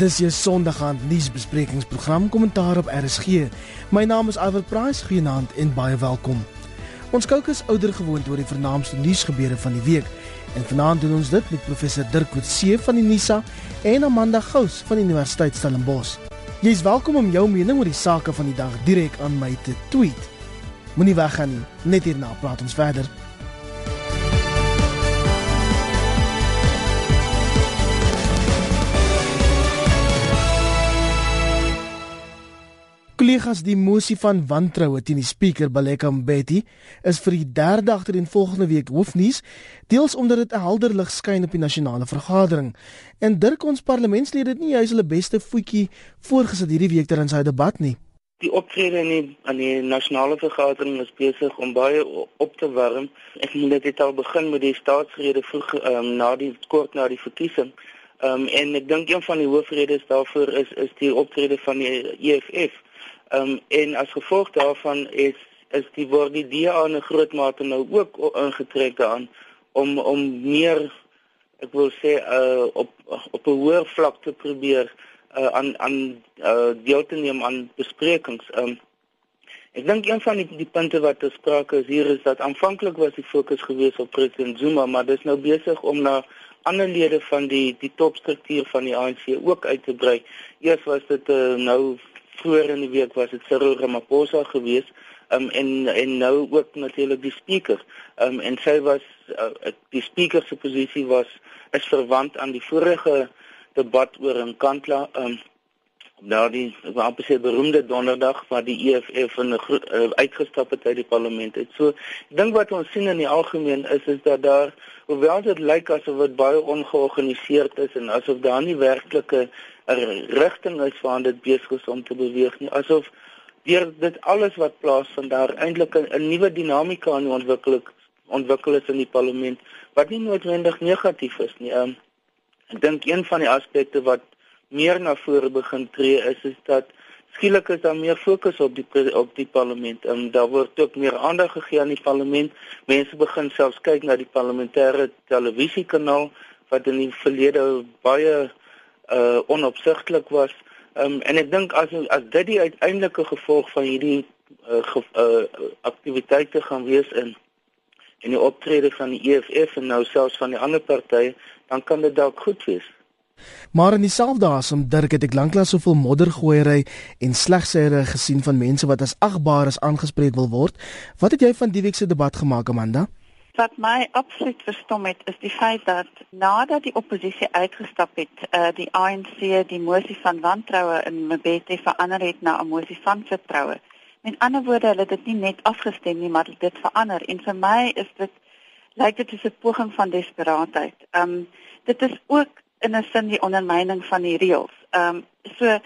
Dis jou Sondag aand nuusbesprekingsprogram Kommentaar op RSG. My naam is Iver Price, goeienaand en baie welkom. Ons kookus ouer gewoond oor die vernaamste nuusgebeure van die week. En vanaand doen ons dit met professor Dirk Coetzee van die NISA en Amanda Gous van die Universiteit Stellenbosch. Jy is welkom om jou mening oor die sake van die dag direk aan my te tweet. Moenie weggaan nie. Net hierna praat ons verder. Kollegas, die mosie van wantroue teen die spreker Baleka Mbeki is vir die derde agter in volgende week hoofnuus, deels omdat dit 'n helder lig skyn op die nasionale vergadering. En Dirk ons parlementslede het nie juis hulle beste voetjie voorgesit hierdie week ter in sy debat nie. Die optrede in die, in die nasionale vergadering is besig om baie op te warm. Ek moet dit al begin met die staatsrede vroeg um, na die kort na die verkiesing. Um, en ek dink een van die hoofredes daarvoor is is die optrede van die EFF. Ehm um, en as gevolg daarvan is is die word die DA in 'n groot mate nou ook ingetrek daaraan om om meer ek wil sê uh op op 'n hoër vlak te probeer uh aan aan uh deel te neem aan besprekings. Ehm um, ek dink een van die die punte wat te sprake is hier is dat aanvanklik was die fokus gewees op president Zuma, maar dis nou besig om na ander lede van die die topstruktuur van die ANC ook uit te brei. Eers was dit uh, nou vroeër in die week was dit Cyril Ramaphosa geweest um, en en nou ook natuurlik die speaker. Um, en sy was uh, die speaker se posisie was is verwant aan die vorige debat oor Nkandla um die wat op se beroemde donderdag waar die EFF van uh, uitgestap het uit die parlement het. So ek dink wat ons sien in die algemeen is is dat daar hoewel dit lyk asof dit baie ongeorganiseerd is en asof daar nie werklike 'n rigting is waar dit besig is om te beweeg nie asof deur dit alles wat plaasvind daar eintlik 'n nuwe dinamika aan ontwikkel ontwikkel is in die parlement wat nie noodwendig negatief is nie. Um, ek dink een van die aspekte wat meer na vore begin tree is is dat skielik is daar meer fokus op die op die parlement. Um, daar word ook meer aandag gegee aan die parlement. Mense begin selfs kyk na die parlementêre televisiekanaal wat in die verlede baie uh onopsigtelik was. Um en ek dink as as dit die uiteindelike gevolg van hierdie uh, ge, uh aktiwiteite gaan wees in in die optrede van die EFF en nou selfs van die ander partye, dan kan dit dalk goed wees. Maar in dieselfde asem Dirk het ek lanklaas soveel moddergooiery en slegsere gesien van mense wat as agbaar is aangespreek wil word. Wat het jy van die week se debat gemaak Amanda? Wat my absoluut verstom het is die feit dat nadat die oppositie uitgestap het, uh, die ANC die mosie van wantroue in Mbete verander het na 'n mosie van vertroue. Met ander woorde, hulle het dit nie net afgestem nie, maar dit verander en vir my is dit lyk dit is 'n poging van desperaatheid. Um dit is ook in 'n sin die ondermyning van die reëls. Um so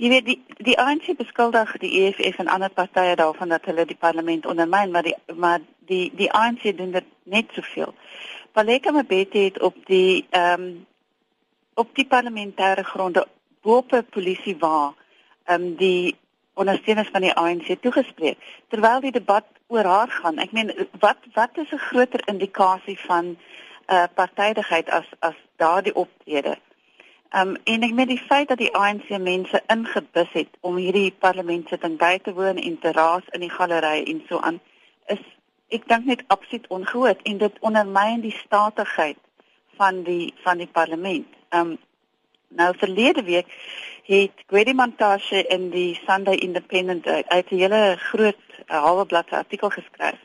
Jy weet die die ANC beskuldig die EFF en ander partye daarvan dat hulle die parlement ondermyn, maar die maar die die ANC doen dit net soveel. Paleka Mabete het op die ehm um, op die parlementêre gronde bope polisie waar ehm um, die ondersteuners van die ANC toegespreek terwyl die debat oor haar gaan. Ek meen wat wat is 'n groter indikasie van uh eh, partydigheid as as daardie optrede? Um en ek met die feit dat die ANC mense ingebus het om hierdie parlementsitting by te woon en te raas in die galery en so aan is ek dink net absoluut ongehoord en dit ondermyn die statigheid van die van die parlement. Um nou verlede week het Gwedi Montashe in die Sunday Independent uit 'n hele groot halwe bladsy artikel geskryf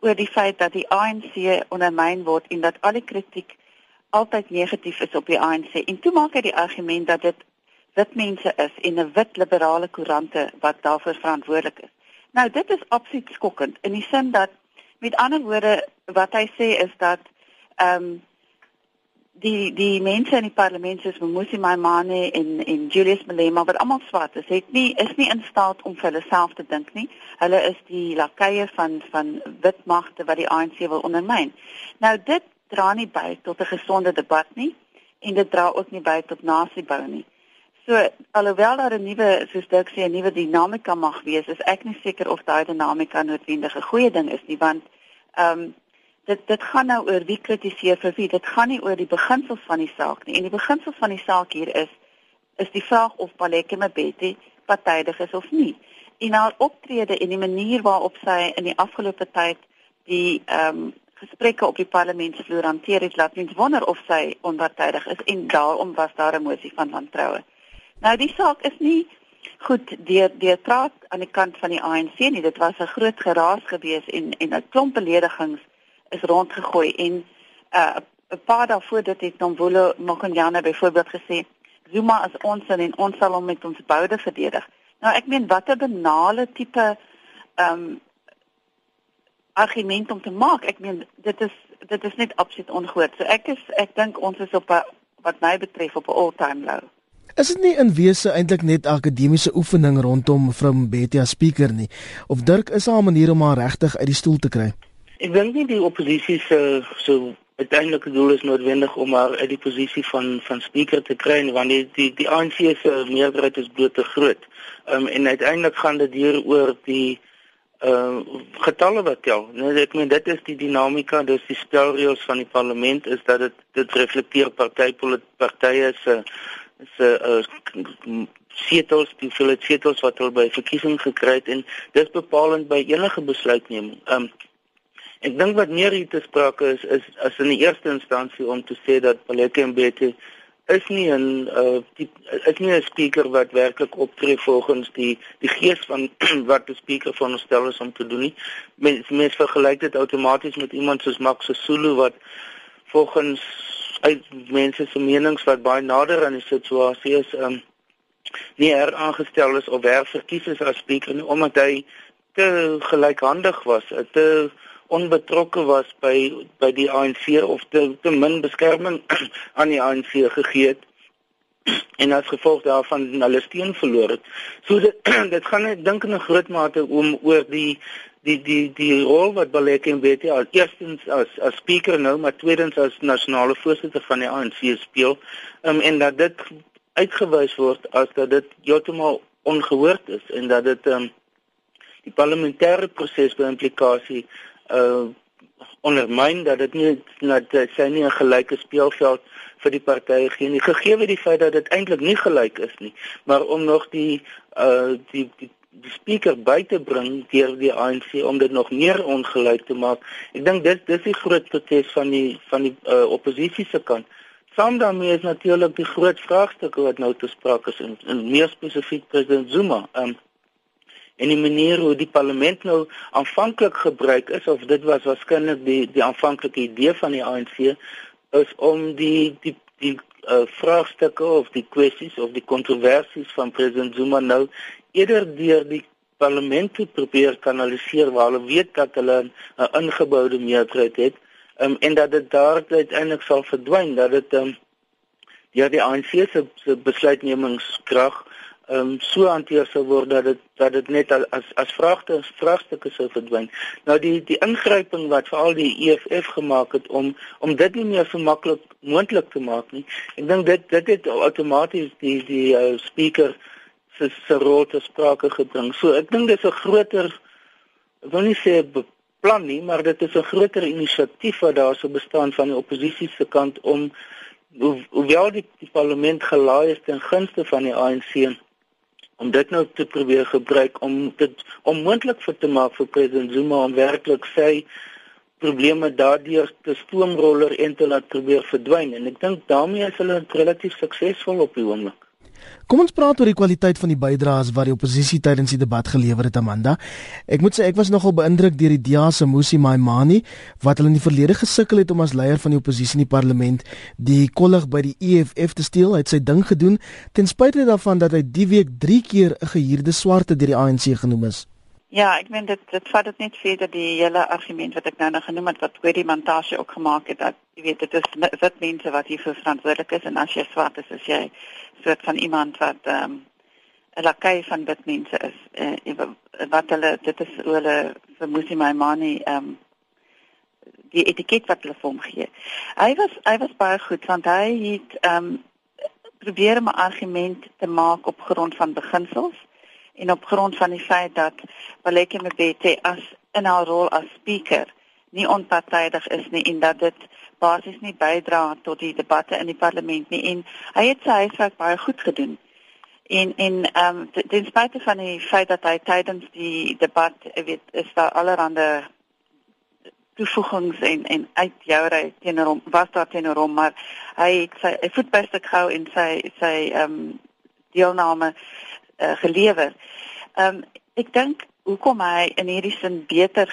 oor die feit dat die ANC ondermyn word en dat al die kritiek altyd negatief is op die ANC en toe maak hy die argument dat dit wit mense is en 'n wit liberale koerante wat daarvoor verantwoordelik is. Nou dit is absoluut skokkend in die sin dat met ander woorde wat hy sê is dat ehm um, die die mense in die parlement soos Mmusi Maimane en en Julius Malema wat almal swart is, het nie is nie in staat om vir hulle self te dink nie. Hulle is die lakeie van van wit magte wat die ANC wil ondermyn. Nou dit dra nie by tot 'n gesonde debat nie en dit dra ook nie by tot nasiebou nie. So alhoewel daar 'n nuwe soos ek sê 'n nuwe dinamika mag wees, is ek nie seker of daai dinamika noodwendig 'n goeie ding is nie want ehm um, dit dit gaan nou oor wie kritiseer vir wie. Dit gaan nie oor die beginsels van die saak nie. En die beginsels van die saak hier is is die vraag of Baleke Mbete partydig is of nie. En haar optrede en die manier waarop sy in die afgelope tyd die ehm um, gesprekke op die parlementsvloer hanteer het, laat mens wonder of sy onpartydig is en daarom was daar 'n mosie van wantroue. Nou die saak is nie goed deur deur praat aan die kant van die ANC nie. Dit was 'n groot geraas gewees en en 'n klomp beledigings is rondgegooi en uh 'n paar daarvoor dit het Nomvolo Mokonyane byvoorbeeld gesê Zuma is ons en ons sal hom met ons boude verdedig. Nou ek meen watter banale tipe ehm um, argument om te maak. Ek meen dit is dit is net absoluut ongehoord. So ek is ek dink ons is op 'n wat my betref op 'n all-time low. Is dit nie in wese eintlik net akademiese oefening rondom mevrou Mbete as speaker nie? Of Dirk is haar manier om haar regtig uit die stoel te kry? Ek dink nie die oppositie se so uiteindelike doel is noodwendig om haar uit die posisie van van speaker te kry want die die, die ANC se meerderheid is bloot te groot. Ehm um, en uiteindelik gaan dit hier oor die uh getalle wat tel. Nou ek meen dit is die dinamika, dis die spelreëls van die parlement is dat dit dit reflekteer partye se se uh, setels die hoeveelheid setels wat hulle by verkiesing gekry het en dis bepalend by enige besluitneming. Um ek dink wat meer hier te sprake is is as in die eerste instansie om te sê dat Paleke Mbete is nie 'n uh, die, is nie 'n speaker wat werklik optree volgens die die gees van wat 'n speaker veronderstel is om te doen nie. Mens mens vergelyk dit outomaties met iemand soos Max Sisulu wat volgens uit mense se menings wat baie nader aan die situasie is, um nie her aangestel is of her verkies is as speaker nie omdat hy te gelykhandig was, te onbetrokke was by by die ANC of te te min beskerming aan die ANC gegee het en as gevolg daarvan hulle steun verloor het. So dit dit gaan ek dink in 'n groot mate om oor die die die die rol wat Baleke en BT al eerstens as as speaker nou maar tweedens as nasionale voorsitter van die ANC speel um, en dat dit uitgewys word as dat dit heeltemal ongehoord is en dat dit um, die parlementêre proses by implikasie uh ondermyn dat dit nie dat sy nie 'n gelyke speelveld vir die partye gee nie gegee word die feit dat dit eintlik nie gelyk is nie maar om nog die uh die die die speaker by te bring deur die ANC om dit nog meer ongelyk te maak. Ek dink dis dis die groot protes van die van die uh, oppositie se kant. Saam daarmee is natuurlik die groot vraagstukke wat nou te sprake is en, en meer spesifiek president Zuma. Um, en die manier hoe die parlement nou aanvanklik gebruik is of dit was waarskynlik die die aanvanklike idee van die ANC is om die die die uh, vraagstukke of die kwessies of die kontroversies van president Zuma nou eerder deur die parlement te probeer kanaliseer waar hulle weet dat hulle 'n ingeboude meerderheid het um, en dat dit daar uiteindelik sal verdwyn dat dit um, ja die ANC se, se besluitnemingskrag um, so hanteer sou word dat dit dat dit net as as vraagte vraagstukke sou verdwyn. Nou die die ingryping wat veral die EFF gemaak het om om dit nie meer so maklik moontlik te maak nie. Ek dink dit dit het outomaties die die uh, speaker se se rol te sprake gebring. So ek dink dis 'n groter ek wil nie sê plan nie, maar dit is 'n groter inisiatief wat daar sou bestaan van die oppositie se kant om hoe hoewel die, die parlement gelaai is ten gunste van die ANC om dit nou te probeer gebruik om dit onmoontlik vir te maak vir president Zuma om werklik sy probleme daardeur te stoomroller en te laat probeer verdwyn en ek dink daarmee is hulle relatief suksesvol op die oomblik. Kom ons praat oor die kwaliteit van die bydraes wat die oppositie tydens die debat gelewer het Amanda. Ek moet sê ek was nogal beïndruk deur die DEA se Musi Maimani wat hulle in die verlede gesukkel het om as leier van die oppositie in die parlement die kollig by die EFF te steel. Hy het sy ding gedoen ten spyte daarvan dat hy die week 3 keer 'n gehuurde swarte deur die ANC genoem is. Ja, ek meen dit dit vat dit net verder die hele argument wat ek nou nou genoem het wat Kwedi Montashe ook gemaak het dat jy weet dit is wit mense wat hier verantwoordelik is en as jy swart is, is jy soort van iemand wat ehm um, 'n lakai van wit mense is. Uh, wat hulle dit is hoe hulle vir Musi Maimani ehm um, die etiket wat hulle vir hom gee. Hy was hy was baie goed want hy het ehm um, probeer 'n argument te maak op grond van beginsels en op grond van die feit dat Baleke Mbete as in haar rol as speaker nie onpartydig is nie en dat dit basies nie bydra tot die debatte in die parlement nie en hy het sy huiswerk baie goed gedoen. En en ehm um, ten spyte van die feit dat hy tydens die debat, weet, is daar allerlei toevoegings en en uit jou ry teenoor hom was daar teenoor hom maar hy het sy hy voetbyste gehou en sy sy ehm um, deelname uh, gelewer. Ehm um, ek dink hoekom hy in hierdie sin beter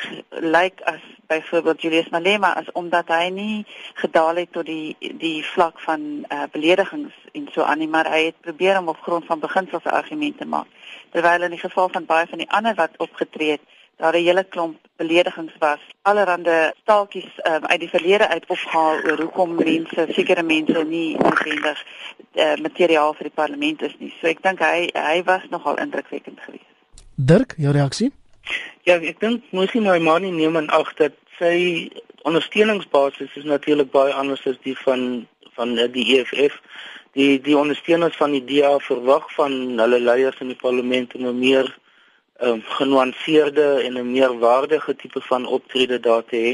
lyk as byvoorbeeld Julius Malema as omdat hy nie gedaal het tot die die vlak van uh, beledigings en so aan nie maar hy het probeer om op grond van beginsels argumente maak terwyl in die geval van baie van die ander wat opgetree het daar 'n hele klomp beledigings was. Allerhande staaltjies um, uit die verlede uit opgehaal oor hoekom mense, sekere mense nie noodwendig uh, materiaal vir die parlement is nie. So ek dink hy hy was nogal indrukwekkend geweest. Dirk, jou reaksie? Ja, ek dink mosie my manie neem aan ag dat sy ondersteuningsbasis is natuurlik baie anders as die van van die EFF. Die die ondersteuners van die DA verwag van hulle leiers in die parlement om meer um, genuanceerde en 'n meer waardige tipe van optrede daar te hê.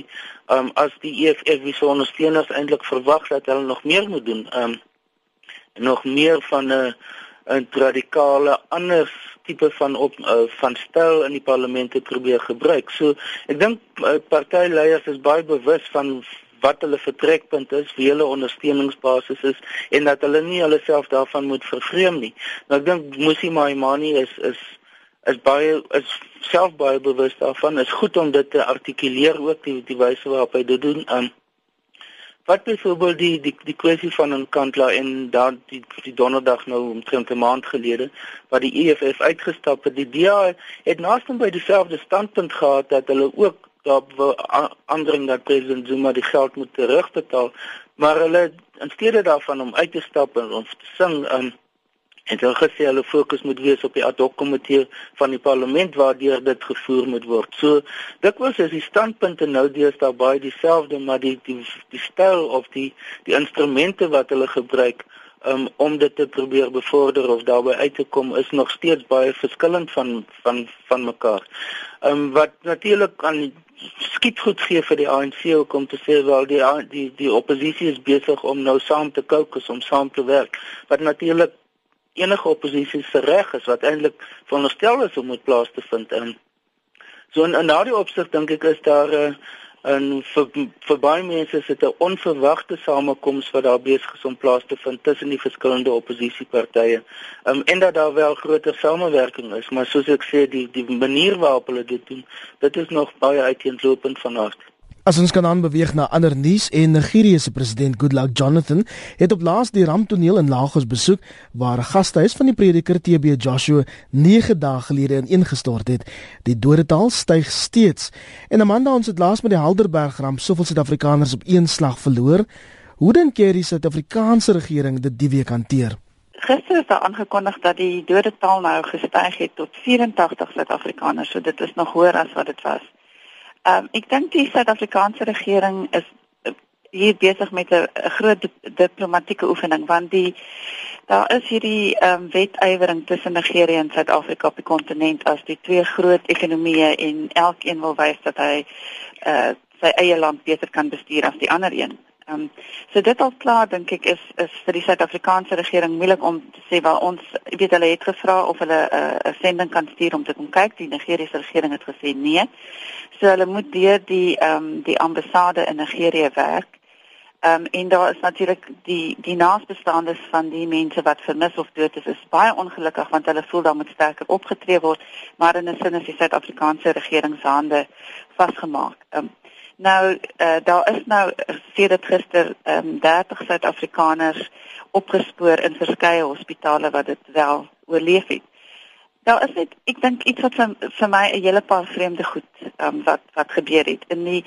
Um as die EFF wie se ondersteuners eintlik verwag dat hulle nog meer moet doen. Um nog meer van 'n 'n radikale ander tipe van op uh, van styl in die parlement te probeer gebruik. So ek dink uh, partyleiers is baie bewus van wat hulle vertrekpunt is, wie hulle ondersteuningsbasis is en dat hulle nie hulle self daarvan moet vervreem nie. Nou ek dink Musi Maimani is is is baie is self baie bewus daarvan. Is goed om dit te artikuleer ook die die wyse waarop hy dit doen. Um wat byvoorbeeld die die die kwessie van 'n kantla en dan die die donderdag nou omtrent 'n maand gelede wat die EFF uitgestap het. Die DA het naaste by dieselfde standpunt gehad dat hulle ook daar aandring dat president Zuma die geld moet terugbetaal, maar hulle in steede daarvan om uit te stap en ons te sing um En hulle gesê hulle fokus moet wees op die ad hoc komitee van die parlement waardeur dit gevoer moet word. So dikwels is die standpunte nou deesdae baie dieselfde, maar die die die styl of die die instrumente wat hulle gebruik um, om dit te probeer bevorder of daarbey uit te kom is nog steeds baie verskillend van van van mekaar. Ehm um, wat natuurlik aan skiet goed gee vir die ANC om te sê wel die die die oppositie is besig om nou saam te kookus om saam te werk. Wat natuurlik enige oppositie se reg is wat eintlik veronderstel is om moet plaas te vind in. So in, in daardie opsig dink ek is daar 'n uh, en vir, vir baie mense is dit 'n onverwagte samekoms wat daar besig is om plaas te vind tussen die verskillende oppositiepartye. Um, en dat daar wel groter samewerking is, maar soos ek sê die die manier waarop hulle dit doen, dit is nog baie uiteenlopend van aard. As ons kan aanbeweeg na ander nuus en Nigerië se president Goodluck Jonathan het op laas die ramptoneel in Lagos besoek waar 'n gastehuis van die prediker TB Joshua 9 dae gelede ineengestort het. Die dodetal styg steeds. En Amanda ons het laas met die Helderberg ramp soveel Suid-Afrikaners op een slag verloor. Hoe dink jy die Suid-Afrikaanse regering dit die week hanteer? Gister is daar aangekondig dat die dodetal nou gestyg het tot 84 Suid-Afrikaners, so dit is nog hoër as wat dit was. Ehm um, ek dink die Suid-Afrikaanse regering is uh, hier besig met 'n groot diplomatieke oefening want die daar is hierdie ehm um, wetywering tussen Nigerië en Suid-Afrika op die kontinent as die twee groot ekonomieë en elkeen wil wys dat hy uh, sy eie land beter kan bestuur as die ander een. Ehm um, so dit al klaar dink ek is is vir die Suid-Afrikaanse regering moeilik om te sê wel ons weet hulle het gevra of hulle eh, 'n uh, sending kan stuur om te kom kyk. Die Nigeriese regering het gesê nee. So hulle moet deur die ehm um, die ambassade in Nigerië werk. Ehm um, en daar is natuurlik die die naasbestaandes van die mense wat vermis of dood is, is baie ongelukkig want hulle voel daar moet sterker opgetree word, maar in 'n sin is die Suid-Afrikaanse regering se hande vasgemaak. Ehm um, Nou uh, daar is nou sedert gister um, 30 Suid-Afrikaners opgespoor in verskeie hospitale wat dit wel oorleef het. Daar is net ek dink iets wat vir, vir my 'n hele paar vreemde goed um, wat wat gebeur het. In die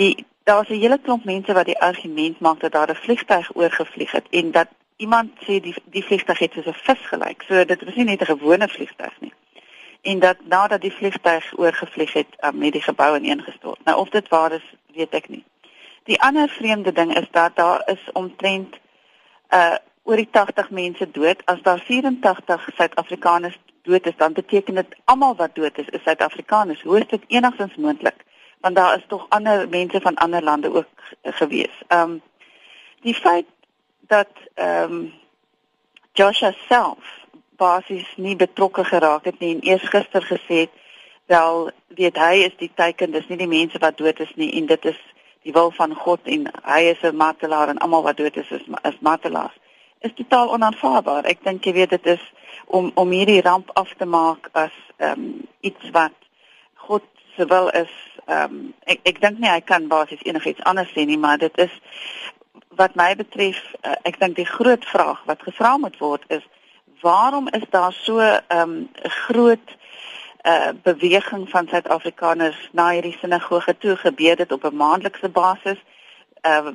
die daar's 'n hele klomp mense wat die argument maak dat daar 'n vliegtyg oorgevlieg het en dat iemand sê die die vliegtyg het soos 'n vis gelyk. So dit was nie net 'n gewone vliegtyg nie en dat nadat die vliegtuig oorgevlieg het, um, het die gebou ineengestort. Nou of dit waar is, weet ek nie. Die ander vreemde ding is dat daar is omtrent uh oor die 80 mense dood. As daar 84 Suid-Afrikaners dood is, dan beteken dit almal wat dood is is Suid-Afrikaners. Hoe is dit enigstens moontlik? Want daar is tog ander mense van ander lande ook gewees. Um die feit dat ehm um, Joshua self basies nie betrokke geraak het nie en eers gister gesê het wel weet hy is die teken dis nie die mense wat dood is nie en dit is die wil van God en hy is 'n martelaar en almal wat dood is is, is martelaars is totaal onaanvaarbaar. Ek dink jy weet dit is om om hierdie ramp af te maak as ehm um, iets wat God se wil is. Ehm um, ek ek dink nie hy kan basies enigiets anders sê nie, maar dit is wat my betref, uh, ek dink die groot vraag wat gevra moet word is waarom is daar so 'n um, groot uh beweging van Suid-Afrikaners na hierdie sinagoge toe gebeur dit op 'n maandelikse basis. Uh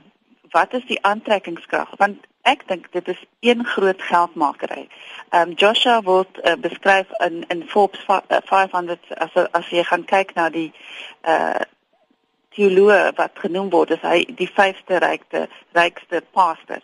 wat is die aantrekkingskrag? Want ek dink dit is een groot geldmakery. Ehm um, Joshua word uh, beskryf in in Forbes 500 as as jy gaan kyk na die uh teoloog wat genoem word as hy die vyfde rykste rykste pastor.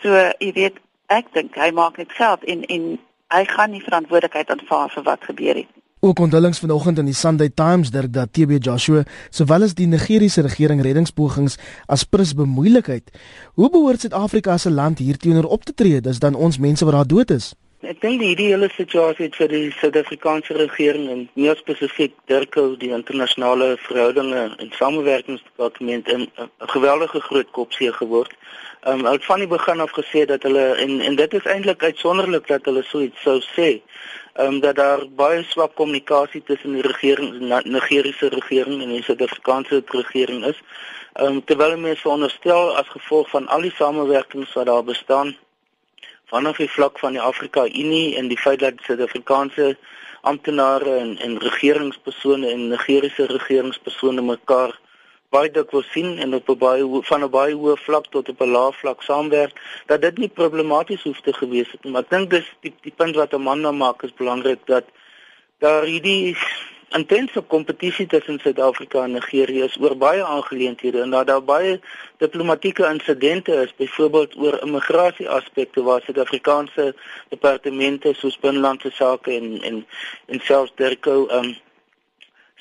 So jy weet ek dink hy maak net geld en en hy gaan nie verantwoordelikheid aanvaar vir wat gebeur het nie. Ook onthullings vanoggend in die Sunday Times dirk dat TB Joshua sowel as die Nigeriese regering reddingspogings as prins bemoeilikheid. Hoe behoort Suid-Afrika as 'n land hierteenoor op te tree? Dis dan ons mense wat daar dood is. Ek dink die ideale situasie vir die Suid-Afrikaanse regering en meer spesifiek Dirko die internasionale verhoudinge en samewerkingsdepartement 'n geweldige groot kopseë geword. Ehm um, uit van die begin af gesê dat hulle en en dit is eintlik uitsonderlik dat hulle so iets sou sê ehm um, dat daar baie swak kommunikasie tussen die regering die Nigeriese regering en die Suid-Afrikaanse regering is. Ehm um, terwyl mense veronderstel as gevolg van al die samewerkings wat daar bestaan vanaf die vlak van die Afrika Unie en die feit dat Suid-Afrikaanse amptenare en en regeringspersone en Nigeriese regeringspersone mekaar baie dikwels sien en op 'n baie van 'n baie hoë vlak tot op 'n lae vlak saamwerk dat dit nie problematies hoef te gewees het maar ek dink dis die die punt wat Amanda maak is belangrik dat daar hierdie intense kompetisie tussen Suid-Afrika en Nigerië is oor baie aangeleenthede en dat daar baie diplomatieke insidente is byvoorbeeld oor immigrasie aspekte waar Suid-Afrikaanse departemente soos binnelandse sake en en en selfs Dirko um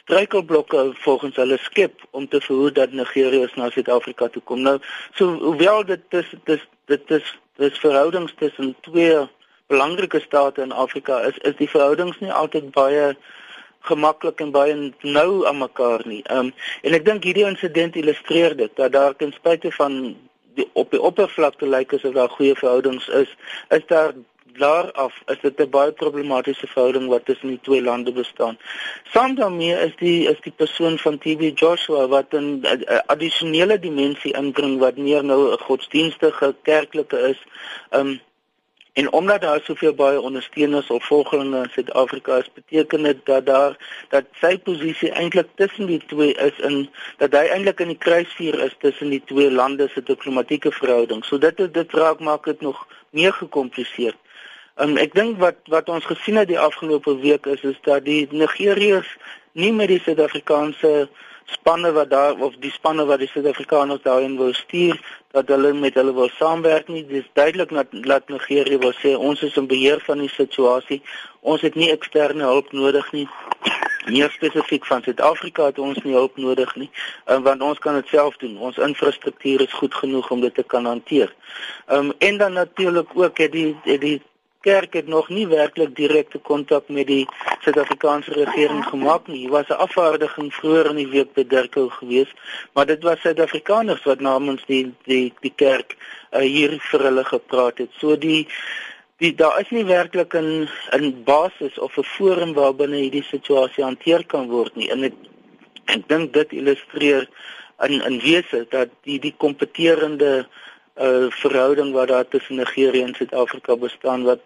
struikelblokke volgens hulle skep om te verhoed dat Nigeriërs na Suid-Afrika toe kom. Nou, so hoewel dit dis dis dit is dis verhoudings tussen twee belangrike state in Afrika is is die verhoudings nie altyd baie gemaklik en baie nou aan mekaar nie. Ehm um, en ek dink hierdie insident illustreer dit dat daar ten spyte van die op die oppervlakte lyk asof daar goeie verhoudings is, is daar daar af is dit 'n baie problematiese verhouding wat tussen die twee lande bestaan. Saam daarmee is die is die persoon van TB Joshua wat 'n addisionele dimensie inbring wat meer nou 'n godsdienstige kerklike is. Um en omdat daar soveel baie ondersteuners of volgelinge in Suid-Afrika is, beteken dit dat daar dat sy posisie eintlik tussen die twee is in dat hy eintlik in die kruisvuur is tussen die twee lande se diplomatieke verhouding. So dit dit raak maak dit nog meer gekompliseer. Um, ek dink wat wat ons gesien het die afgelope week is is dat die Nigeriërs nie met die Suid-Afrikaanse spanne wat daar of die spanne wat die Suid-Afrikaners daarin wou stuur dat hulle met hulle wil saamwerk nie. Dis duidelik dat laat Nigerië wil sê ons is in beheer van die situasie. Ons het nie eksterne hulp nodig nie. Meer spesifiek van Suid-Afrika het ons nie hulp nodig nie, um, want ons kan dit self doen. Ons infrastruktuur is goed genoeg om dit te kan hanteer. Ehm um, en dan natuurlik ook het die het die kerk het nog nie werklik direkte kontak met die Suid-Afrikaanse regering gemaak nie. Hier was 'n afvaardiging vroeër in die week by Durban gewees, maar dit was Suid-Afrikaners wat namens die die die kerk uh, hier vir hulle gepraat het. So die die daar is nie werklik 'n 'n basis of 'n forum waarbinne hierdie situasie hanteer kan word nie. En ek ek dink dit illustreer in in wese dat die die kompeterende uh, verhouding wat daar tussen Nigerië en Suid-Afrika bestaan wat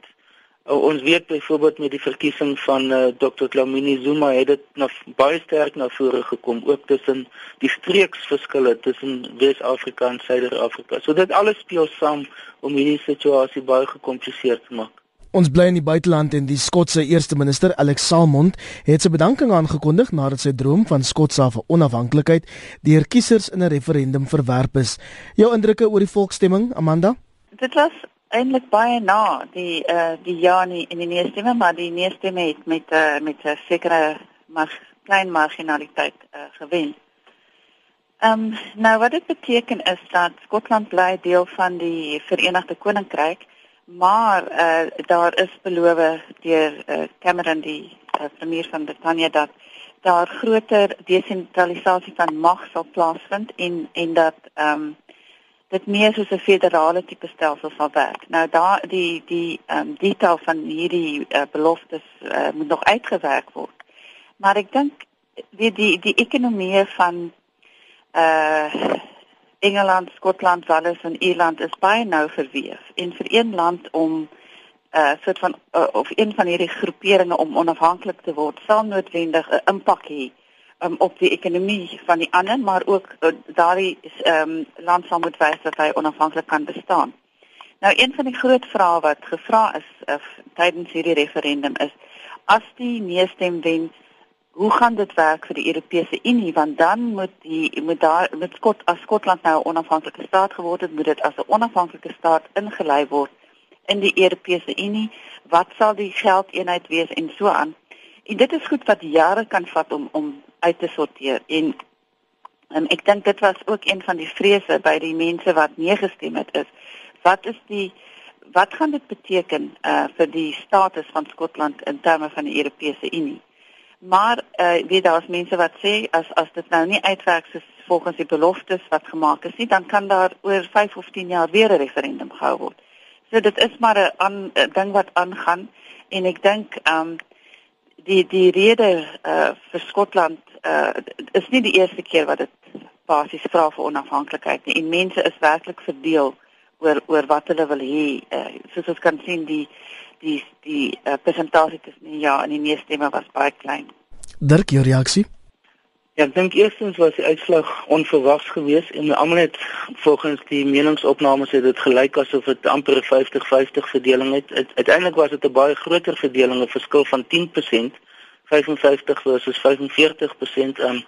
uh, ons weet byvoorbeeld met die verkiesing van uh, Dr. Dlamini Zuma het dit na baie sterk na vore gekom ook tussen die streeksverskille tussen Wes-Afrika en Suider-Afrika. So dit alles speel saam om hierdie situasie baie gekompliseer te maak. Ons bly in die buiteland en die Skotse eerste minister Alex Salmond het sy bedanking aangekondig nadat sy droom van Skotse onafhanklikheid deur kiesers in 'n referendum verwerp is. Jou indrukke oor die volksstemming, Amanda? Dit was eintlik baie na die eh uh, die ja nie in die nee stemme, maar die nee stemme het met uh, met 'n sekere maar klein marginaliteit eh uh, gewen. Ehm um, nou wat dit beteken is dat Skotland bly deel van die Verenigde Koninkryk Maar uh daar is beloof deur uh, Cameron die uh, premier van Brittanje dat daar groter desentralisasie van mag sal plaasvind en en dat ehm um, dit meer soos 'n federale tipe stelsel sal werk. Nou daar die die ehm um, detail van hierdie uh, beloftes uh, moet nog uitgewerk word. Maar ek dink die die die ekonomie van uh Engeland, Skotland, Wales en Ierland is baie nou verweef en vir een land om uh soort van uh, of een van hierdie groeperinge om onafhanklik te word sal noodwendig 'n impak hê um, op die ekonomie van die ander maar ook uh, daardie um, land sal moet wys dat hy onafhanklik kan bestaan. Nou een van die groot vrae wat gevra is uh, tydens hierdie referendum is as die nee stem wen hoe gaan dit werk vir die Europese Unie? Want dan moet die moet daar met Skot as Skotland nou 'n onafhanklike staat geword het moet dit as 'n onafhanklike staat ingelei word in die Europese Unie. Wat sal die geldeenheid wees en so aan? En dit is goed wat jare kan vat om om uit te sorteer. En en ek dink dit was ook een van die vrese by die mense wat nee gestem het is wat is die wat gaan dit beteken uh, vir die status van Skotland in terme van die Europese Unie Maar uh weet daar's mense wat sê as as dit nou nie uitwerk soos volgens die beloftes wat gemaak is nie, dan kan daar oor 5 of 10 jaar weer 'n referendum gehou word. So dit is maar 'n ding wat aangaan en ek dink um die die rede uh vir Skotland uh is nie die eerste keer wat dit basies vra vir onafhanklikheid nie. En mense is werklik verdeel oor oor wat hulle wil hê. Uh soos ons kan sien die die die uh, persentasie tussen ja en die nee stemme was baie klein. Dirk, jou reaksie? Ja, ek dink eerstens was die uitslag onverwags geweest en almal het volgens die meningsopnames het dit gelyk asof dit amper 50-50 verdeling het. Uiteindelik was dit 'n baie groter verdeling, 'n verskil van 10%, 55 versus 45% aan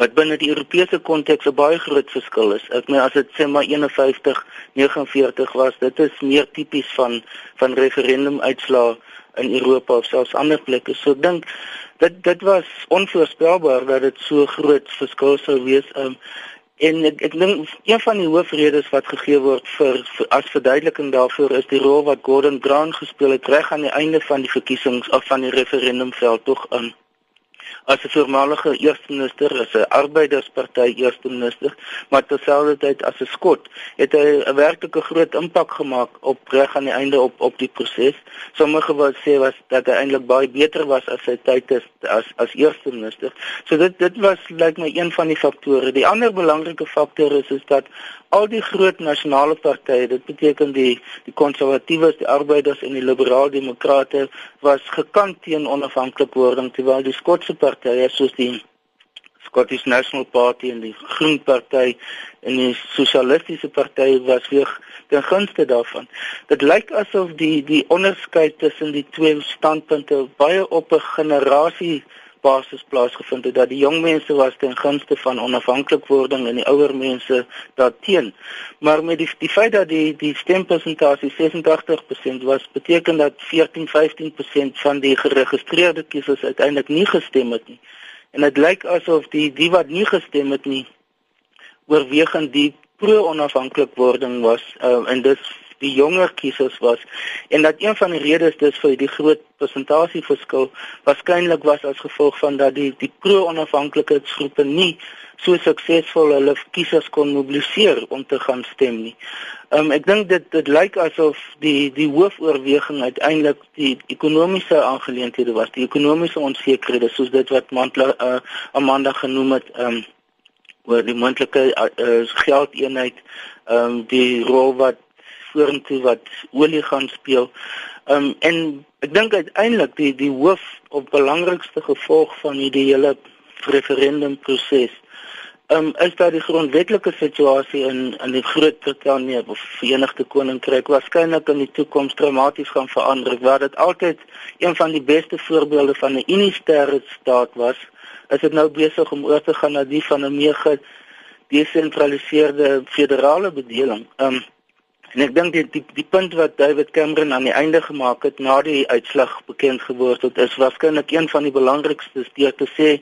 wat binne die Europese konteks 'n baie groot verskil is. Ek meen as dit sê maar 51 49 was, dit is meer tipies van van referendum uitslae in Europa of selfs ander plekke. So ek dink dit dit was onvoorspelbaar dat dit so groot verskil sou wees. Um, en ek ek dink een van die hoofredes wat gegee word vir, vir as verduideliking daarvoor is die rol wat Gordon Brown gespeel het reg aan die einde van die verkiesings of van die referendumveld tog in. Um, as 'n voormalige eerste minister, as 'n arbeidersparty eerste minister, maar terselfdertyd as 'n skot, het hy 'n werklike groot impak gemaak op reg aan die einde op op die proses. Sommige wou sê was dat hy eintlik baie beter was as sy tyd is as as eerste minister. So dit dit was lyk like my een van die faktore. Die ander belangrike faktor is is dat al die groot nasionale partye, dit beteken die die konservatiewes, die arbeiders en die liberaal demokrate was gekant teen onafhanklikwording terwyl die skotse partye soos die Scottish National Party en die Groen Party en die Sosialistiese Party was weer ten gunste daarvan. Dit lyk asof die die onderskeid tussen die twee standpunte baie op 'n generasie basis plaasgevind het dat die jong mense was ten gunste van onafhanklikwording en die ouer mense daarteen. Maar met die die feit dat die die stempersentasie 86% was, beteken dat 14-15% van die geregistreerde kiesers uiteindelik nie gestem het nie. En dit lyk asof die die wat nie gestem het nie oorwegend die pro-onafhanklikwording was uh, en dit die jonger kiesers was en dat een van die redes dis vir die groot persentasieverskil waarskynlik was as gevolg van dat die die pro-onafhanklikheidsgroepe nie so suksesvol hulle kiesers kon mobiliseer om te gaan stem nie. Um, ek dink dit dit lyk asof die die hoofoorweging uiteindelik die ekonomiese aangeleenthede was, die ekonomiese onsekerhede soos dit wat Mantla, uh, Amanda genoem het, um, oor die moontlike uh, uh, geldeenheid, um, die rol wat vorentoe wat olie gaan speel. Ehm um, en ek dink uiteindelik die die hoof of belangrikste gevolg van hierdie hele referendum proses ehm um, is dat die grondwetlike situasie in in die Groot Brittanje of Verenigde Koninkryk waarskynlik in die toekoms dramaties gaan verander. Waar dit altyd een van die beste voorbeelde van 'n unitaire staat was, is dit nou besig om oor te gaan na die van 'n meer gedesentraliseerde federale bedeling. Ehm um, En ek dink die, die die punt wat David Cameron aan die einde gemaak het na die uitslag bekend geword het, is waarskynlik een van die belangrikstes deur te sê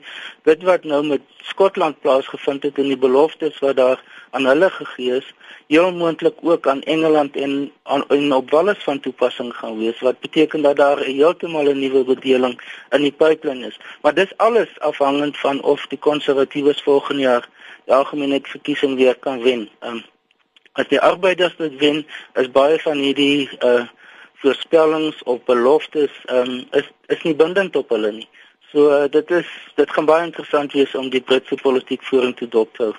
dit wat nou met Skotland plaasgevind het en die beloftes wat daar aan hulle gegee is, heel moontlik ook aan Engeland en aan en op Wales van toepassing gaan wees wat beteken dat daar heeltemal 'n nuwe bedeling in die pipeline is. Maar dis alles afhangend van of die konservatiewes volgende jaar die algemene verkiesing weer kan wen. Um, as die arbeiders dit wen, is baie van hierdie uh voorspellings of beloftes um is is nie bindend op hulle nie. So uh, dit is dit gaan baie interessant wees om die Britse politiek vorentoe dop te hou.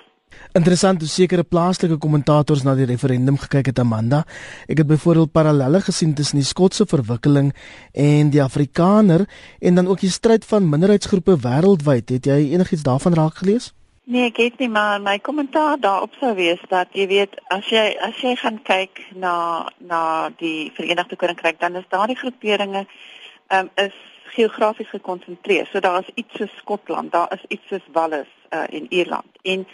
Interessant hoe sekere plaaslike kommentators na die referendum gekyk het Amanda. Ek het byvoorbeeld parallelle gesien tussen die Skotse verwikkeling en die Afrikaner en dan ook die stryd van minderheidsgroepe wêreldwyd. Het jy enigiets daarvan raak gelees? Nee, ek het nie maar my kommentaar daarop sou wees dat jy weet as jy as jy gaan kyk na na die Verenigde Koninkryk dan is daardie groeperinge ehm um, is geografies gekonsentreer. So daar is iets soos Skotland, daar is iets soos Wales uh, in Ierland. En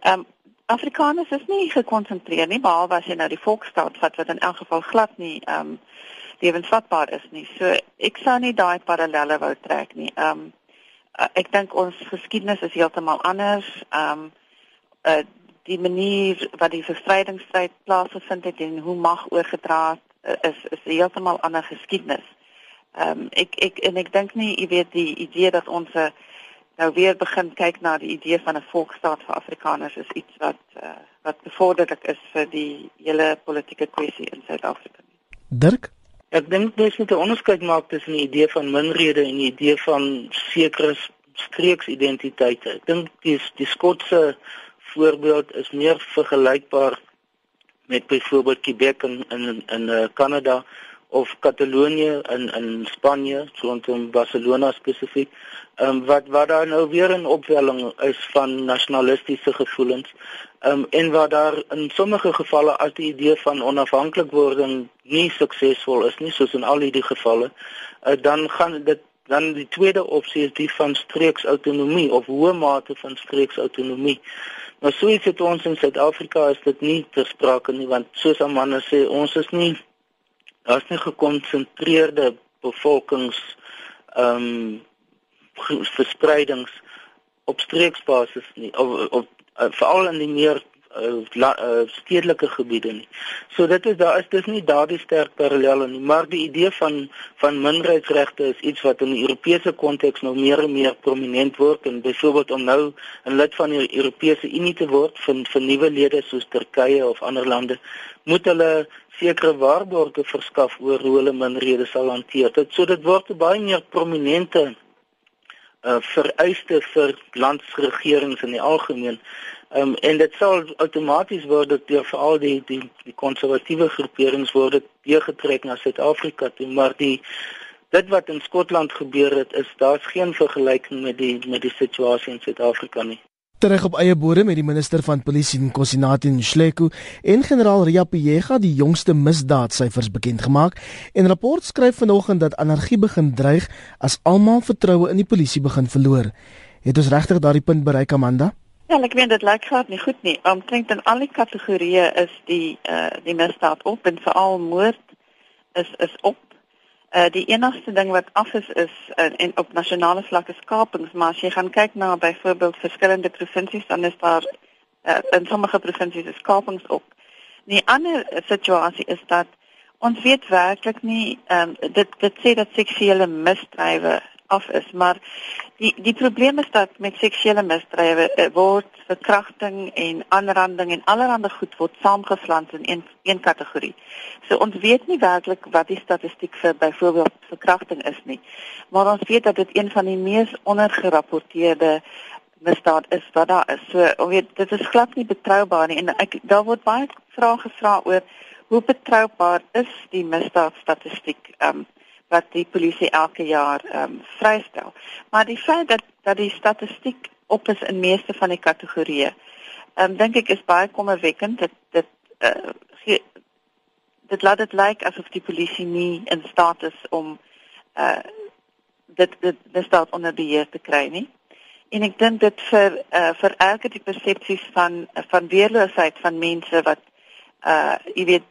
ehm um, Afrikaners is nie gekonsentreer nie behalwe as jy nou die volksstaat vat wat in elk geval glad nie ehm um, lewensvatbaar is nie. So ek sou nie daai parallelle wou trek nie. Ehm um, uh, ek dink ons geskiedenis is heeltemal anders. Ehm um, uh, die manier wat die verstrydingsstryd plaasgevind het en hoe mag oorgedra het, uh, is is heeltemal ander geskiedenis. Ehm um, ek ek en ek dink nie jy weet die idee dat ons nou weer begin kyk na die idee van 'n volksstaat vir Afrikaners is iets wat uh, wat bevorderlik is vir die hele politieke kwessie in Suid-Afrika. Dirk Ek dink dis moet 'n onderskeid maak tussen die idee van minrede en die idee van sekere streeksidentiteite. Ek dink die die Skotse voorbeeld is meer vergelykbaar met byvoorbeeld Quebec in in in uh, Kanada of Katalonië in in Spanje, rondom Barcelona spesifiek. Ehm um, wat wat daar nou weer 'n opwelling is van nasionalistiese gevoelens um, en waar daar in sommige gevalle as die idee van onafhanklikwording nie suksesvol is nie soos in al hierdie gevalle uh, dan gaan dit dan die tweede opsie is die van streeksautonomie of hoë mate van streeksautonomie maar sou iets het ons in Suid-Afrika is dit nie ter sprake nie want soos Amanda sê ons is nie daar's nie gekonsentreerde bevolkings ehm um, verspreidings op streeksbasis nie of op uh, veral in die meer uh, la, uh, stedelike gebiede nie. So dit is daar is dis nie daardie sterk parallelle nie, maar die idee van van minderheidsregte is iets wat in die Europese konteks nou meer en meer prominent word en byvoorbeeld om nou 'n lid van die Europese Unie te word vir vir nuwe lede soos Turkye of ander lande, moet hulle sekere waarborge verskaf oor hoe hulle minderhede sal hanteer. Dit so dit word baie meer prominente uh, vereiste vir landsregerings in die algemeen. Um, en dit sal outomaties word dat deur veral die die die konservatiewe groeperings word deurgetrek na Suid-Afrika toe, maar die dit wat in Skotland gebeur het, is daar's geen vergelyking met die met die situasie in Suid-Afrika nie terug op eie bodem met die minister van polisie Nkosinathi Nhleko en generaal Ria Piyega die jongste misdaadsyfers bekend gemaak en rapport skryf vanoggend dat anargie begin dreig as almal vertroue in die polisie begin verloor. Het ons regtig daardie punt bereik Amanda? Ja, ek weet dit lyk glad nie goed nie. Omtrent in al die kategorieë is die uh die misdaad op en veral moord is is op Uh die enigste ding wat af is is uh, en op nasionale vlak is kapings, maar as jy gaan kyk na byvoorbeeld verskillende provinsies dan is daar uh, in sommige provinsies is kapings op. Die ander situasie is dat ons weet werklik nie ehm um, dit dit sê dat seksuele misdrywe af is, maar die die probleem is dat met seksuele misdrywe uh, word verkrachting en aanranding en allerlei goed word saamgevlans in een een kategorie. So ons weet nie werklik wat die statistiek vir byvoorbeeld verkrachting is nie. Maar ons weet dat dit een van die mees ondergerapporteerde misdaad is wat daar is. So ons weet dit is glad nie betroubaar nie en ek daar word baie vrae gevra oor hoe betroubaar is die misdaadstatistiek um, wat die polisie elke jaar um, vrystel. Maar die feit dat dat die statistiek op is in meeste van die kategorieë. Ehm um, dink ek is baie kommerwekkend dit dit uh, gee, dit laat dit lyk asof die polisie nie in staat is om uh dit dit dit staat onder beheer te kry nie. En ek dink dit vir uh vererger die persepsies van van weerloosheid van mense wat uh jy weet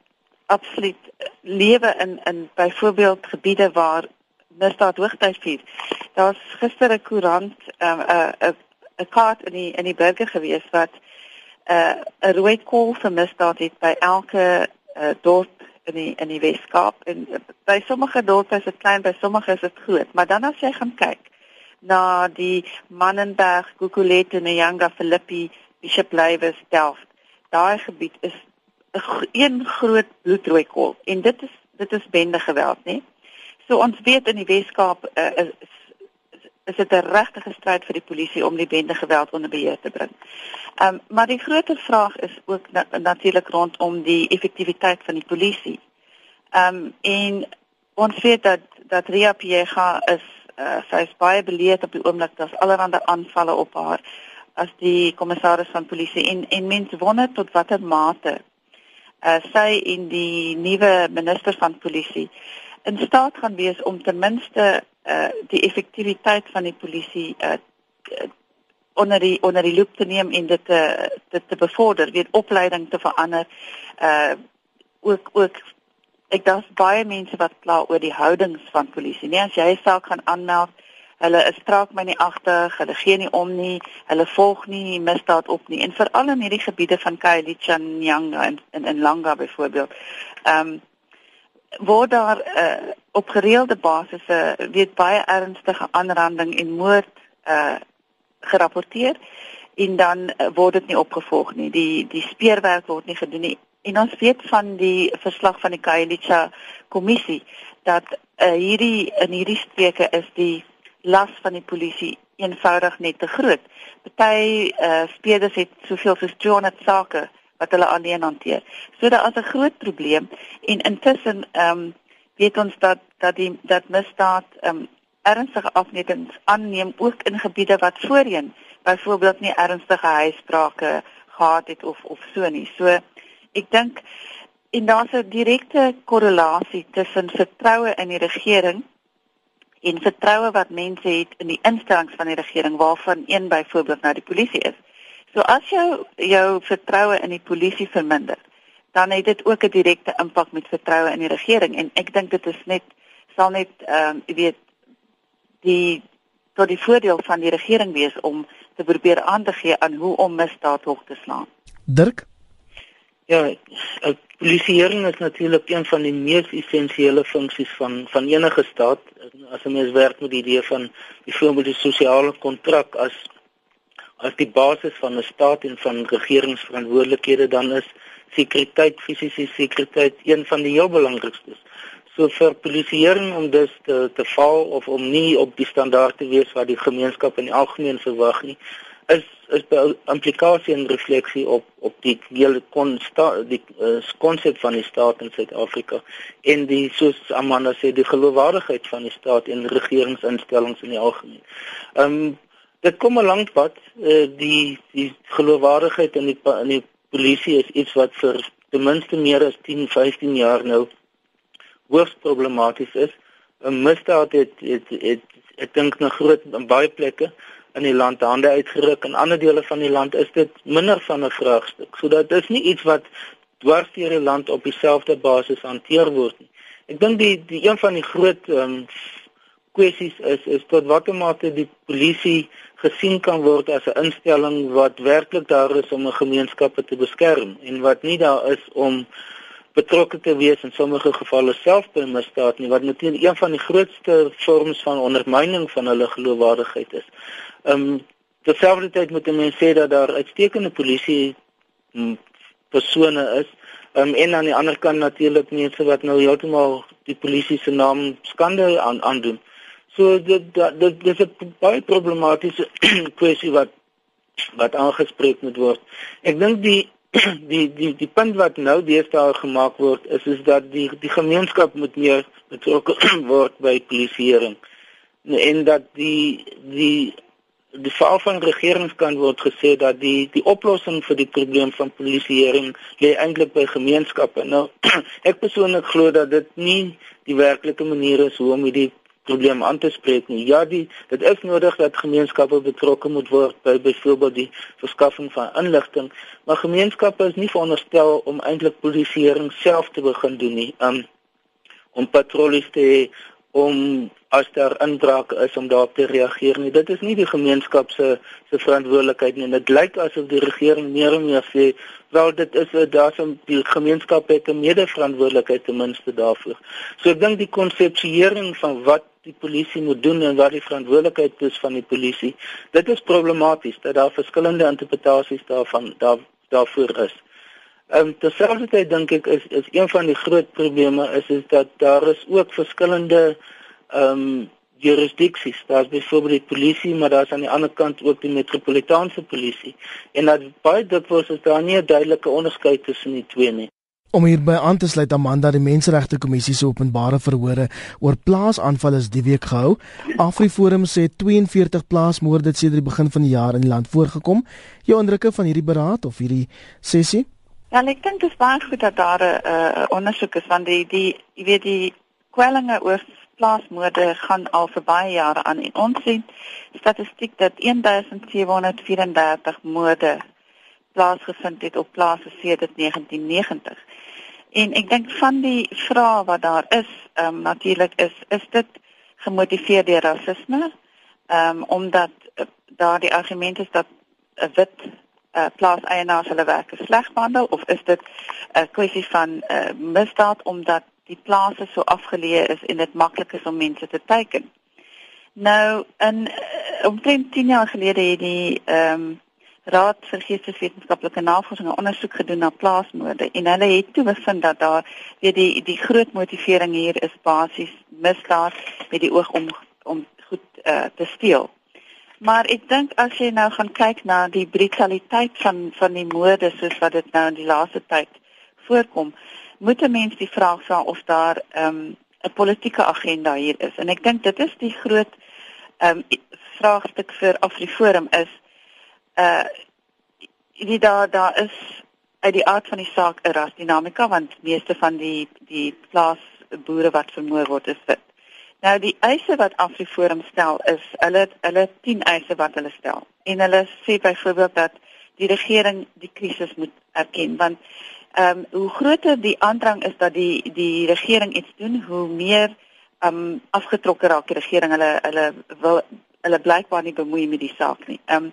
absoluut lewe in in byvoorbeeld gebiede waar misdaad hoogtyd vier. Daar's gister 'n koerant 'n um, 'n 'n kaart in die in die burger gewees wat 'n uh, rooi kol vir misdaad het by elke uh, dorp in die in die Weskaap en uh, by sommige dorpe is dit klein, by sommige is dit groot, maar dan as jy gaan kyk na die Mannenberg, Gugulethe, Nyanga, Philippi, Bishop Lywes, Delft. Daai gebied is een groot bloedrooi kol en dit is dit is bende geweld, nê? So ons weet in die Weskaap uh, is is dit 'n regte stryd vir die polisie om die bende geweld onder beheer te bring. Ehm um, maar die groter vraag is ook na, natuurlik rondom die effektiwiteit van die polisie. Ehm um, en ons weet dat dat Ria Piega is uh, sy is baie beleed op die oomblik dat allerlei aanvalle op haar as die kommissaris van polisie en en mense wonder tot watter mate uh, sy en die nuwe minister van polisie in staat gaan wees om ten minste uh, die effektiwiteit van die polisie uh, onder die onder die loop te neem en dit te dit te bevorder, weet opleiding te verander. Uh ook ook ek daar's baie mense wat kla oor die houdings van polisie. Nee, as jy self gaan aanmeld, hulle is straak my nie agter, hulle gee nie om nie, hulle volg nie misdaad op nie. En veral in hierdie gebiede van Khayelitsha, Nyanga en in, in Langa byvoorbeeld. Ehm um, word daar uh, op gereelde basisse uh, weet baie ernstige aanranding en moord uh gerapporteer en dan uh, word dit nie opgevolg nie. Die die speurwerk word nie gedoen nie. En ons weet van die verslag van die Khayelitsha kommissie dat uh, hierdie in hierdie streke is die las van die polisie eenvoudig net te groot. Party uh, speerders het soveel soos 200 sake wat hulle alleen hanteer. So daar is 'n groot probleem en intussen ehm um, weet ons dat dat die dat misdaad ehm um, ernstige afnemings aanneem ook in gebiede wat voorheen byvoorbeeld nie ernstige huisbrake gehad het of of so nie. So ek dink en daar's 'n direkte korrelasie tussen vertroue in die regering en vertroue wat mense het in die instellings van die regering waarvan een byvoorbeeld nou die polisie is. So as jou jou vertroue in die polisie verminder, dan het dit ook 'n direkte impak met vertroue in die regering en ek dink dit is net sal net ehm um, jy weet die tot die voordeel van die regering wees om te probeer aan te gee aan hoe om misdaad hoog te slaan. Dirk Ja, polisieering is natuurlik een van die mees essensiële funksies van van enige staat. As 'n mens werk met die idee van die voorbeeld die sosiale kontrak as as die basis van 'n staat en van regeringsverantwoordelikhede dan is sekuriteit, fisiese sekuriteit een van die heel belangrikstes. So vir polisieering om dus te te val of om nie op die standaard te wees wat die gemeenskap in die algemeen verwag nie, is is die implikasie en refleksie op op die hele konsep die uh, van die staat in Suid-Afrika en die soos Amanda sê die geloofwaardigheid van die staat en regeringsinstellings in die algemeen. Ehm um, dit kom 'n lank pad. Uh, die die geloofwaardigheid in die in die polisie is iets wat vir ten minste meer as 10 15 jaar nou hoogs problematies is. 'n misdaad het het, het, het ek dink na groot baie plekke in die land hande uitgeruk. En ander dele van die land is dit minder van 'n vraagstuk. Sodat dit is nie iets wat dwars deur die land op dieselfde basis hanteer word nie. Ek dink die die een van die groot um, kwessies is is tot watter mate die polisie gesien kan word as 'n instelling wat werklik daar is om 'n gemeenskap te beskerm en wat nie daar is om betrokke te wees in sommige gevalle self by misdaad nie wat natuurlik een van die grootste vorms van ondermyning van hulle geloofwaardigheid is. Um, terselfdertyd moet mense sê dat daar uitstekende polisie mm, persone is Um, en aan die ander kant natuurlik mense wat nou heeltemal die polisie se naam skande aan aandoen. So dit dit dis 'n baie problematiese kwessie wat wat aangespreek moet word. Ek dink die die die die punt wat nou deesdae gemaak word is is dat die die gemeenskap moet meer betrokke word by polisieering en dat die die die faal van regeringskant word gesê dat die die oplossing vir die probleem van polisieering lê eintlik by gemeenskappe. Nou ek persoonlik glo dat dit nie die werklike manier is hoe om hierdie probleem aan te spreek nie. Ja, die dit is nodig dat gemeenskappe betrokke moet word by byvoorbeeld die verskaffing van inligting, maar gemeenskappe is nie veronderstel om eintlik polisieering self te begin doen nie. Um om patrollies te hê om as daar inbraak is om daarop te reageer nie. Dit is nie die gemeenskap se se verantwoordelikheid nie. Dit lyk asof die regering meer en meer sê wel dit is daarom die gemeenskap het 'n mede-verantwoordelikheid ten minste daarvoor. So ek dink die konsepsieering van wat die polisie moet doen en wat die verantwoordelikheid is van die polisie, dit is problematies dat daar verskillende interpretasies daarvan daar daarvoor is. Ehm um, terselfdertyd dink ek is is een van die groot probleme is is dat daar is ook verskillende ehm um, jurisdiksies. Daar's byvoorbeeld die polisie, maar daar's aan die ander kant ook die metropolitaanse polisie. En dat baie dikwels is daar nie 'n duidelike onderskeid tussen die twee nie. Om hierby aan te sluit, Amanda, die Menseregte Kommissie se openbare verhore oor plaasaanvalle is die week gehou. AfriForum sê 42 plaasmoorde het sedert die begin van die jaar in die land voorgekom. Jou indrukke van hierdie beraad of hierdie sessie? Ja, ek dink dit is baie goed dat daar 'n uh, ondersoek is want die die jy weet die kwellinge oor plaasmoorde gaan al vir baie jare aan en ons sien statistiek dat 1734 moorde plaasgevind het op plase sedert 1990. En ek dink van die vrae wat daar is, ehm um, natuurlik is is dit gemotiveer deur rasisme. Ehm um, omdat uh, daar die argument is dat 'n wit uh, plaaseienaars hulle werkers sleg behandel of is dit 'n kwessie van uh, misdaad omdat die plase so afgeleë is en dit maklik is om mense te teiken. Nou in uh, omtrent 10 jaar gelede het die ehm um, Raad vir Geesteswetenskaplike Navorsing 'n ondersoek gedoen na plaasmoorde en hulle het toe bevind dat daar weet die die groot motivering hier is basies misdaad met die oog om om goed uh, te steel. Maar ek dink as jy nou gaan kyk na die brutaliteit van van die moorde soos wat dit nou in die laaste tyd voorkom, moet 'n mens die vraag vra of daar ehm, 'n um, politieke agenda hier is. En ek dink dit is die groot ehm um, vraagstuk vir Afriforum is uh die daar daar is uit die aard van die saak 'n rasdinamika want meeste van die die plaasboere wat vermoor word is wit. Nou die eise wat Afriforum stel is hulle hulle 10 eise wat hulle stel. En hulle sê byvoorbeeld dat die regering die krisis moet erken want ehm um, hoe groter die aandrang is dat die die regering iets doen, hoe meer ehm um, afgetrokke raak die regering. Hulle hulle wil hulle blykbaar nie bemoei met die saak nie. Ehm um,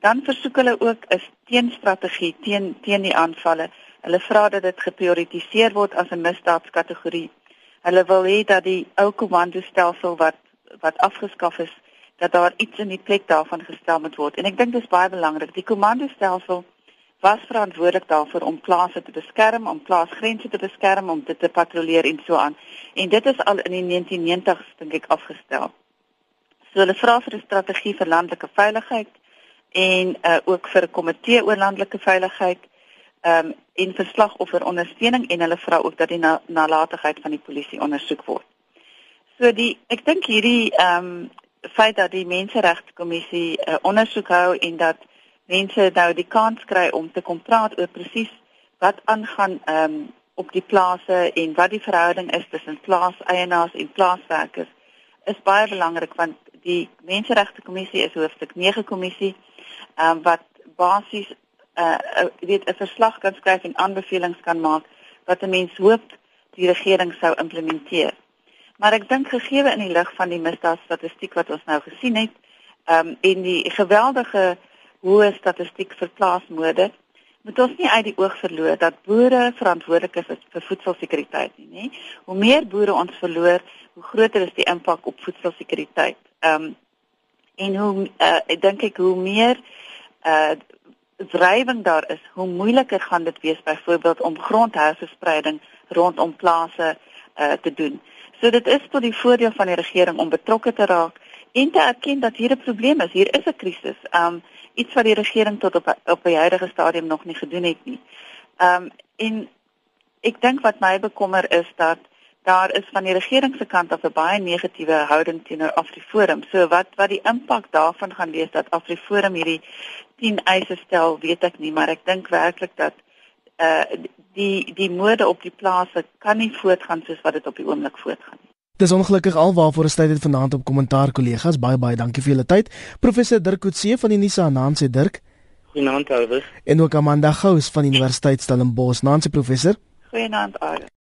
dan versoek hulle ook 'n teenstrategie teen teen die aanvalle. Hulle vra dat dit geprioritiseer word as 'n misdaadskategorie Hulle wil hê dat die ou komandostelsel wat wat afgeskaf is, dat daar iets in die plek daarvan gestel moet word. En ek dink dit is baie belangrik. Die komandostelsel was verantwoordelik daarvoor om plase te beskerm, om plaasgrense te beskerm, om dit te patrolleer en so aan. En dit is al in die 1990s dink ek afgestel. So hulle vra vir 'n strategie vir landelike veiligheid en uh, ook vir komitee oor landelike veiligheid ehm um, en verslagofferondersteuning en hulle vra ook dat die na, nalatigheid van die polisie ondersoek word. So die ek dink hierdie ehm um, feit dat die menseregte kommissie 'n uh, ondersoek hou en dat mense nou die kans kry om te kom praat oor presies wat aangaan ehm um, op die plase en wat die verhouding is tussen plaaseienaars en plaaswerkers is baie belangrik want die menseregte kommissie is hoofstuk 9 kommissie ehm um, wat basies uh weet 'n verslag kan skryf en aanbevelings kan maak wat 'n mens hoop die regering sou implementeer. Maar ek dink gegee in die lig van die misdaadstatistiek wat ons nou gesien het, ehm um, en die geweldige hoë statistiek vir plaasmoorde, moet ons nie uit die oog verloor dat boere verantwoordelik is vir voedselsekuriteit nie, nê? Hoe meer boere ons verloor, hoe groter is die impak op voedselsekuriteit. Ehm um, en hoe uh, ek dink ek hoe meer uh wrywing daar is, hoe moeiliker gaan dit wees byvoorbeeld om grondherverspreiding rondom plase uh, te doen. So dit is tot die voordeel van die regering om betrokke te raak en te erken dat hier 'n probleem is, hier is 'n krisis. Um iets wat die regering tot op op die huidige stadium nog nie gedoen het nie. Um en ek dink wat my bekommer is dat daar is van die regering se kant af 'n baie negatiewe houding teenoor Afriforum. So wat wat die impak daarvan gaan wees dat Afriforum hierdie 10 eise stel, weet ek nie, maar ek dink werklik dat uh die die mode op die plase kan nie voortgaan soos wat dit op die oomblik voortgaan nie. Dis ongelukkig alwaarvoor ons tyd het vanaand op kommentaar kollegas. Baie baie dankie vir julle tyd. Professor Dirk Coetzee van die Unisa Nancy Dirk. Goeienaand Alwes. En ook Amanda Gous van die Universiteit Stellenbosch. Nancy professor. Goeienaand Alwes.